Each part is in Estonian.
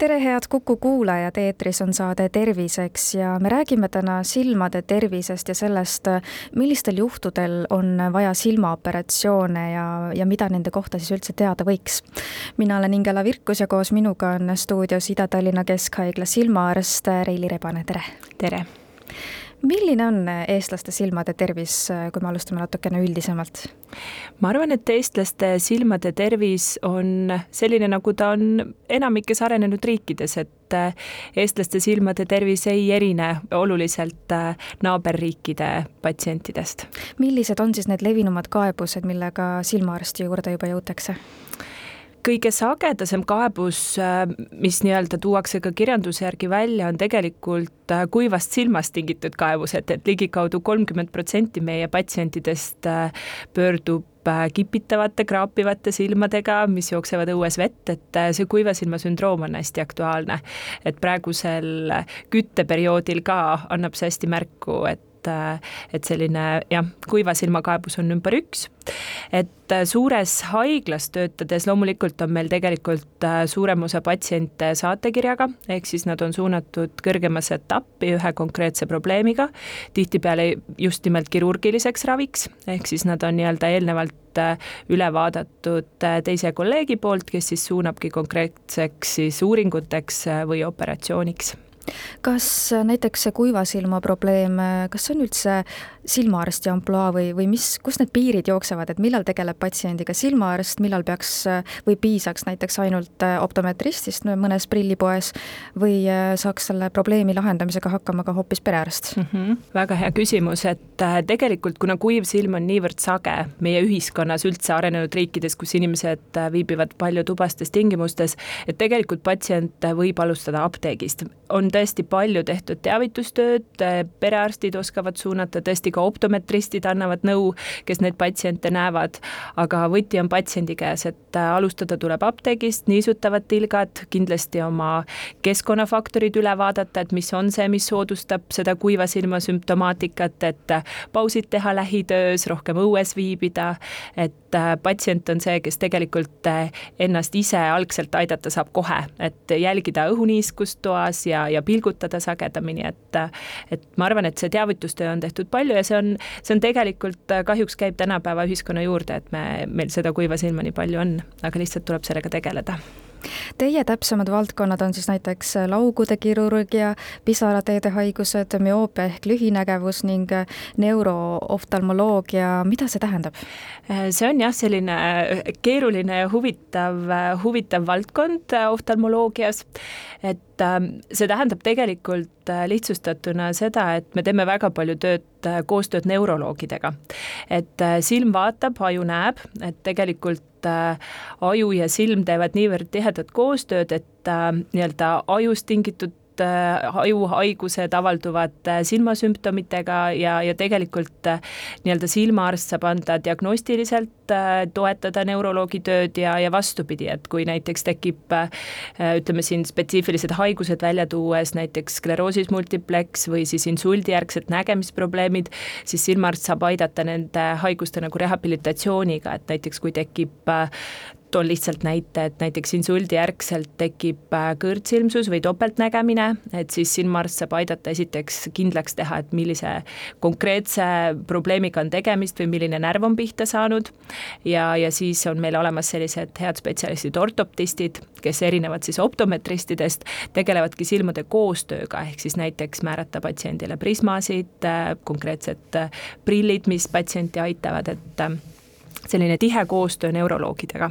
tere, head Kuku kuulajad, eetris on saade Terviseks ja me räägime täna silmade tervisest ja sellest, millistel juhtudel on vaja silmaoperatsioone ja, ja mida nende kohta siis üldse teada võiks. mina olen Ingela Virkus ja koos minuga on stuudios Ida-Tallinna Keskhaigla silmaarst Reili Rebane, tere! tere! Milline on eestlaste silmade tervis, kui me alustame natukene üldisemalt? ma arvan, et eestlaste silmade tervis on selline, nagu ta on enamikes arenenud riikides, et eestlaste silmade tervis ei erine oluliselt naaberriikide patsientidest. millised on siis need levinumad kaebused, millega silmaarsti juurde juba jõutakse? Kõige sagedasem kaebus, äh, mis nii-öelda tuuakse ka kirjanduse järgi välja, on tegelikult äh, kuivast silmast tingitud kaebused, et ligikaudu kolmkümmend protsenti meie patsientidest äh, pöördub kipitavate, kraapivate silmadega, mis jooksevad õues vett, et see kuiva silma sündroom on hästi aktuaalne. et praegusel kütteperioodil ka annab see hästi märku, et et, et selline jah, kuiva silmakaebus on number üks. et suures haiglas töötades loomulikult on meil tegelikult äh, suurem osa patsiente saatekirjaga, ehk siis nad on suunatud kõrgemasse etappi ühe konkreetse probleemiga, tihtipeale just nimelt kirurgiliseks raviks, ehk siis nad on nii-öelda eelnevalt äh, üle vaadatud äh, teise kolleegi poolt, kes siis suunabki konkreetseks siis uuringuteks või operatsiooniks kas näiteks see kuiva silma probleem, kas see on üldse silmaarsti ampluaa või, või mis, kus need piirid jooksevad, et millal tegeleb patsiendiga silmaarst, millal peaks või piisaks näiteks ainult optometristist mõnes prillipoes või saaks selle probleemi lahendamisega hakkama ka hoopis perearst mm? -hmm. väga hea küsimus, et äh, tegelikult kuna kuiv silm on niivõrd sage meie ühiskonnas üldse arenenud riikides, kus inimesed äh, viibivad palju tubastes tingimustes, et tegelikult patsient võib alustada apteegist. on tõesti palju tehtud teavitustööd, perearstid oskavad suunata tõesti ka optometristid annavad nõu, kes neid patsiente näevad, aga võti on patsiendi käes, et äh, alustada tuleb apteegist, niisutavad tilgad, kindlasti oma keskkonnafaktorid üle vaadata, et mis on see, mis soodustab seda kuiva silma sümptomaatikat, et äh, pausid teha lähitöös, rohkem õues viibida, et äh, patsient on see, kes tegelikult ennast ise algselt aidata saab kohe, et jälgida õhuniiskust toas ja, ja pilgutada sagedamini, et et ma arvan, et see teavitustöö on tehtud palju ja see on, see on tegelikult kahjuks käib tänapäeva ühiskonna juurde, et me, meil seda kuiva silma nii palju on, aga lihtsalt tuleb sellega tegeleda Teie täpsemad valdkonnad on siis näiteks laugude kirurgia, pisarateede haigused, müoopia ehk lühinägevus ning neurooftalmoloogia, mida see tähendab? see on jah, selline keeruline ja huvitav, huvitav valdkond oftalmoloogias, et ähm, see tähendab tegelikult lihtsustatuna seda, et me teeme väga palju tööd, koostööd neuroloogidega. et äh, silm vaatab, aju näeb, et tegelikult äh, aju ja silm teevad niivõrd tihedat koostööd, et äh, nii-öelda ajust tingitud äh, ajuhaigused avalduvad silmasümptomitega ja, ja tegelikult nii-öelda silmaarst saab anda diagnostiliselt toetada neuroloogi tööd ja, ja vastupidi, et kui näiteks tekib ütleme siin spetsiifilised haigused välja tuues, näiteks skleroosis multiplex või siis insuldijärgsed nägemisprobleemid, siis silmaarst saab aidata nende haiguste nagu rehabilitatsiooniga, et näiteks kui tekib toon lihtsalt näite, et näiteks insuldi järgselt tekib äh, kõrtsilmsus või topeltnägemine, et siis silmaarst saab aidata esiteks kindlaks teha, et millise konkreetse probleemiga on tegemist või milline närv on pihta saanud. ja, ja siis on meil olemas sellised head spetsialistid, ortoptistid, kes erinevad siis optometristidest, tegelevadki silmade koostööga, ehk siis näiteks määrata patsiendile prismasid, äh, konkreetsed äh, prillid, mis patsienti aitavad, et selline tihe koostöö neuroloogidega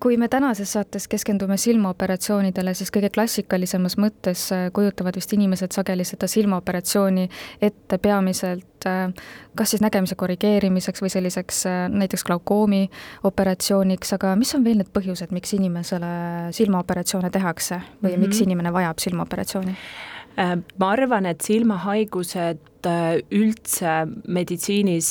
kui me tänases saates keskendume silmaoperatsioonidele, siis kõige klassikalisemas mõttes äh, kujutavad vist inimesed sageli seda silmaoperatsiooni ette peamiselt äh, kas siis nägemise korrigeerimiseks või selliseks äh, näiteks glaukoomi operatsiooniks, aga mis on veel need põhjused, miks inimesele silmaoperatsioone tehakse või mm -hmm. miks inimene vajab silmaoperatsiooni? Ma arvan, et silmahaigused üldse meditsiinis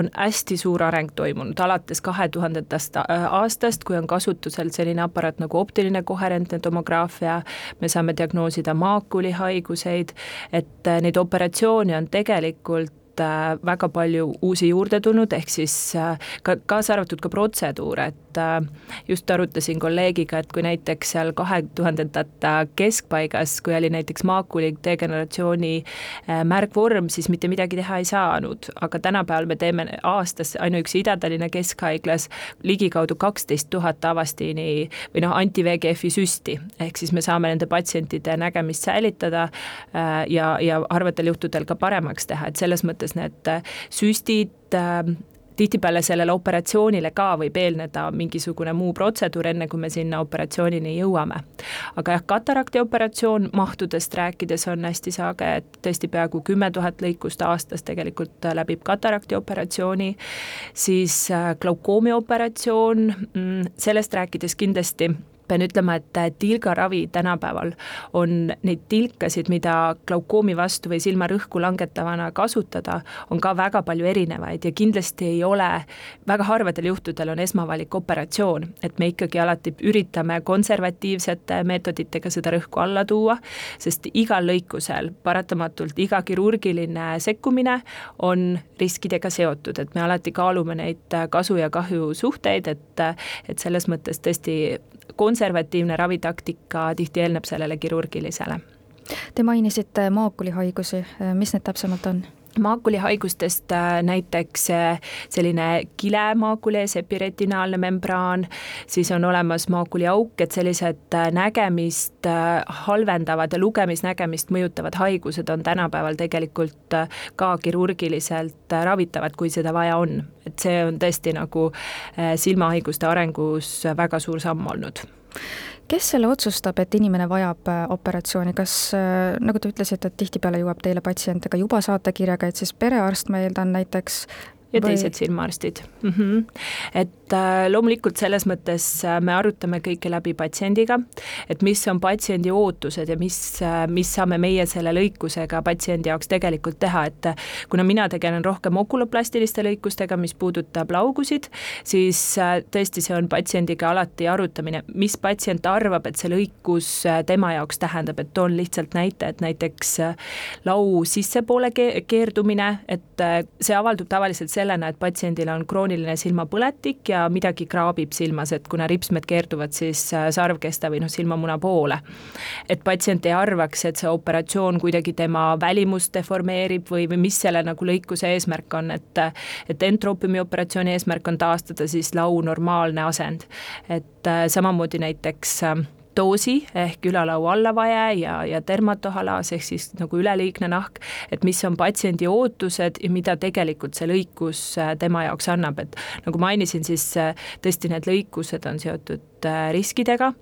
on hästi suur areng toimunud. Alates kahe tuhandendast aastast, kui on kasutusel selline aparaat nagu optiline koherentne tomograafia, me saame diagnoosida maakulihaiguseid, et neid operatsioone on tegelikult Äh, väga palju uusi juurde tulnud, ehk siis äh, ka, kaasa arvatud ka protseduure, et äh, just arutasin kolleegiga, et kui näiteks seal kahe tuhandendate keskpaigas, kui oli näiteks maakuli degeneratsiooni märgvorm, siis mitte midagi teha ei saanud, aga tänapäeval me teeme aastas ainuüksi Ida-Tallinna Keskhaiglas ligikaudu kaksteist tuhat avastiini või noh, anti-VEGF-i süsti, ehk siis me saame nende patsientide nägemist säilitada ja, ja harvatel juhtudel ka paremaks teha, et selles mõttes mõttes need äh, süstid äh, tihtipeale sellele operatsioonile ka võib eelneda mingisugune muu protseduur, enne kui me sinna operatsioonini jõuame. aga jah, katarakti operatsioon mahtudest rääkides on hästi sage, et tõesti peaaegu kümme tuhat lõikust aastas tegelikult äh, läbib katarakti operatsiooni, siis glaukoomi operatsioon, mm, sellest rääkides kindlasti pean ütlema, et tilgaravi tänapäeval on neid tilkasid, mida glaukoomi vastu või silmarõhku langetavana kasutada, on ka väga palju erinevaid ja kindlasti ei ole, väga harvadel juhtudel on esmavalik operatsioon, et me ikkagi alati üritame konservatiivsete meetoditega seda rõhku alla tuua, sest igal lõikusel paratamatult iga kirurgiline sekkumine on riskidega seotud, et me alati kaalume neid kasu ja kahju suhteid, et, et selles mõttes tõesti konservatiivne ravitaktika tihti eelneb sellele kirurgilisele. Te mainisite maakulihaigusi, mis need täpsemalt on? Maakulihaigustest äh, näiteks äh, selline kile maakulis, epiretinaalne membraan, siis on olemas maakuliauk, et sellised äh, nägemist halvendavad ja lugemisnägemist mõjutavad haigused on tänapäeval tegelikult ka kirurgiliselt ravitavad, kui seda vaja on. et see on tõesti nagu silmahaiguste arengus väga suur samm olnud kes selle otsustab, et inimene vajab äh, operatsiooni, kas äh, nagu te ütlesite, et tihtipeale jõuab teile patsiente ka juba saatekirjaga, et siis perearst, ma eeldan näiteks, ja või... teised silmaarstid mm. -hmm. et äh, loomulikult selles mõttes äh, me arutame kõike läbi patsiendiga, et mis on patsiendi ootused ja mis äh,, mis saame meie selle lõikusega patsiendi jaoks tegelikult teha, et äh, kuna mina tegelen rohkem okuloplastiliste lõikustega, mis puudutab laugusid, siis äh, tõesti, see on patsiendiga alati arutamine, mis patsient arvab, et see lõikus äh, tema jaoks tähendab, et toon lihtsalt näite, et näiteks lau sissepoole ke keerdumine, et see avaldub tavaliselt sellena, et patsiendil on krooniline silmapõletik ja midagi kraabib silmas, et kuna ripsmed keerduvad siis äh, sarvkesta või noh, silmamuna poole. et patsient ei arvaks, et see operatsioon kuidagi tema välimust deformeerib või, või mis selle nagu lõikuse eesmärk on, et et entroopiumi operatsiooni eesmärk on taastada siis lau normaalne asend. et äh, samamoodi näiteks äh, doosi ehk ülalaua allavaje ja, ja dermatohalaas ehk siis nagu üleliigne nahk, et mis on patsiendi ootused ja mida tegelikult see lõikus äh, tema jaoks annab, et nagu mainisin, siis äh, tõesti need lõikused on seotud äh, riskidega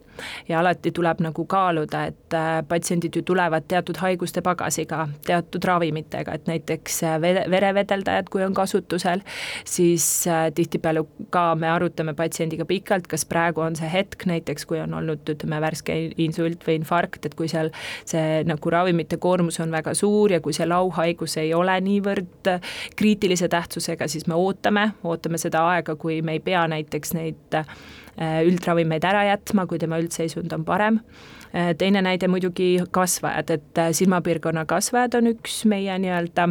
ja alati tuleb nagu kaaluda, et äh, patsiendid ju tulevad teatud haiguste pagasiga, teatud ravimitega, et näiteks äh, verevedeldajad, kui on kasutusel, siis äh, tihtipeale ka me arutame patsiendiga pikalt, kas praegu on see hetk näiteks, kui on olnud, ütleme, värske insult või infarkt, et kui seal see nagu ravimite koormus on väga suur ja kui see lauhaigus ei ole niivõrd kriitilise tähtsusega, siis me ootame, ootame seda aega, kui me ei pea näiteks neid üldravimeid ära jätma, kui tema üldseisund on parem. Äh, teine näide muidugi kasvajad, et äh, silmapiirkonna kasvajad on üks meie nii-öelda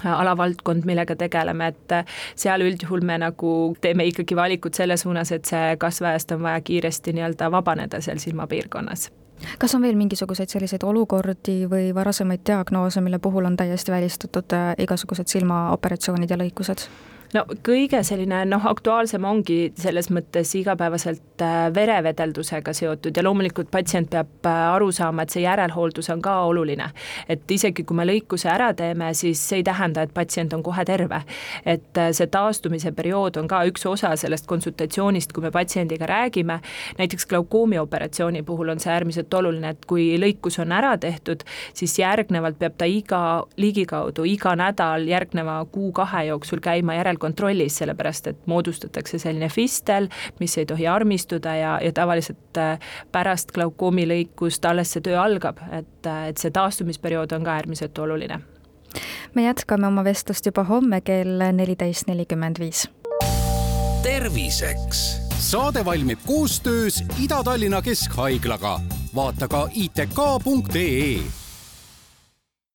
alavaldkond, millega tegeleme, et seal üldjuhul me nagu teeme ikkagi valikud selle suunas, et see kasvajast on vaja kiiresti nii-öelda vabaneda seal silmapiirkonnas kas on veel mingisuguseid selliseid olukordi või varasemaid diagnoose, mille puhul on täiesti välistatud igasugused silmaoperatsioonid ja lõikused? No kõige selline noh, aktuaalsem ongi selles mõttes igapäevaselt äh, verevedeldusega seotud ja loomulikult patsient peab äh, aru saama, et see järelhooldus on ka oluline. et isegi kui me lõikuse ära teeme, siis see ei tähenda, et patsient on kohe terve. et äh, see taastumise periood on ka üks osa sellest konsultatsioonist, kui me patsiendiga räägime, näiteks glaukoomi operatsiooni puhul on see äärmiselt oluline, et kui lõikus on ära tehtud, siis järgnevalt peab ta iga, ligikaudu iga nädal järgneva kuu-kahe jooksul käima järel kontrollis, sellepärast et moodustatakse selline fistel, mis ei tohi armistuda ja, ja tavaliselt äh, pärast glaukoomi lõikust alles see töö algab, et, et see taastumisperiood on ka äärmiselt oluline. me jätkame oma vestlust juba homme kell neliteist nelikümmend viis. terviseks saade valmib koostöös Ida-Tallinna Keskhaiglaga. vaata ka itk.ee